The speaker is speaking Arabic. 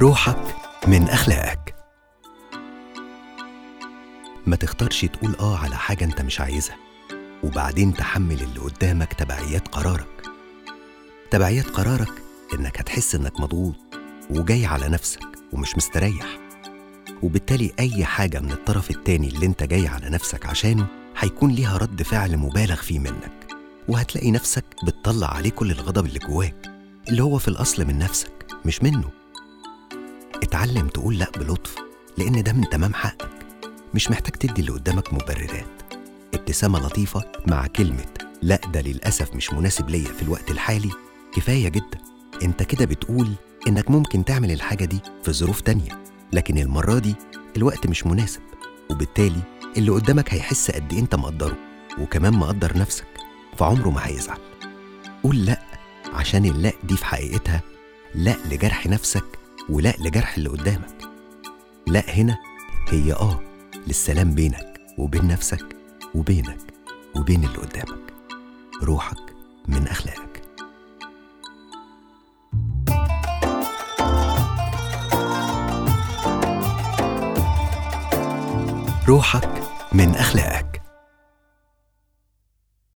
روحك من أخلاقك. ما تختارش تقول آه على حاجة أنت مش عايزها وبعدين تحمل اللي قدامك تبعيات قرارك. تبعيات قرارك إنك هتحس إنك مضغوط وجاي على نفسك ومش مستريح وبالتالي أي حاجة من الطرف التاني اللي أنت جاي على نفسك عشانه هيكون ليها رد فعل مبالغ فيه منك وهتلاقي نفسك بتطلع عليه كل الغضب اللي جواك اللي هو في الأصل من نفسك مش منه. اتعلم تقول لأ بلطف لأن ده من تمام حقك. مش محتاج تدي اللي قدامك مبررات. ابتسامة لطيفة مع كلمة لأ ده للأسف مش مناسب ليا في الوقت الحالي. كفاية جدا. أنت كده بتقول إنك ممكن تعمل الحاجة دي في ظروف تانية. لكن المرة دي الوقت مش مناسب وبالتالي اللي قدامك هيحس قد إيه أنت مقدره وكمان مقدر نفسك فعمره ما هيزعل. قول لأ عشان اللأ دي في حقيقتها لأ لجرح نفسك ولا لجرح اللي قدامك. لا هنا هي آه للسلام بينك وبين نفسك وبينك وبين اللي قدامك. روحك من أخلاقك. روحك من أخلاقك.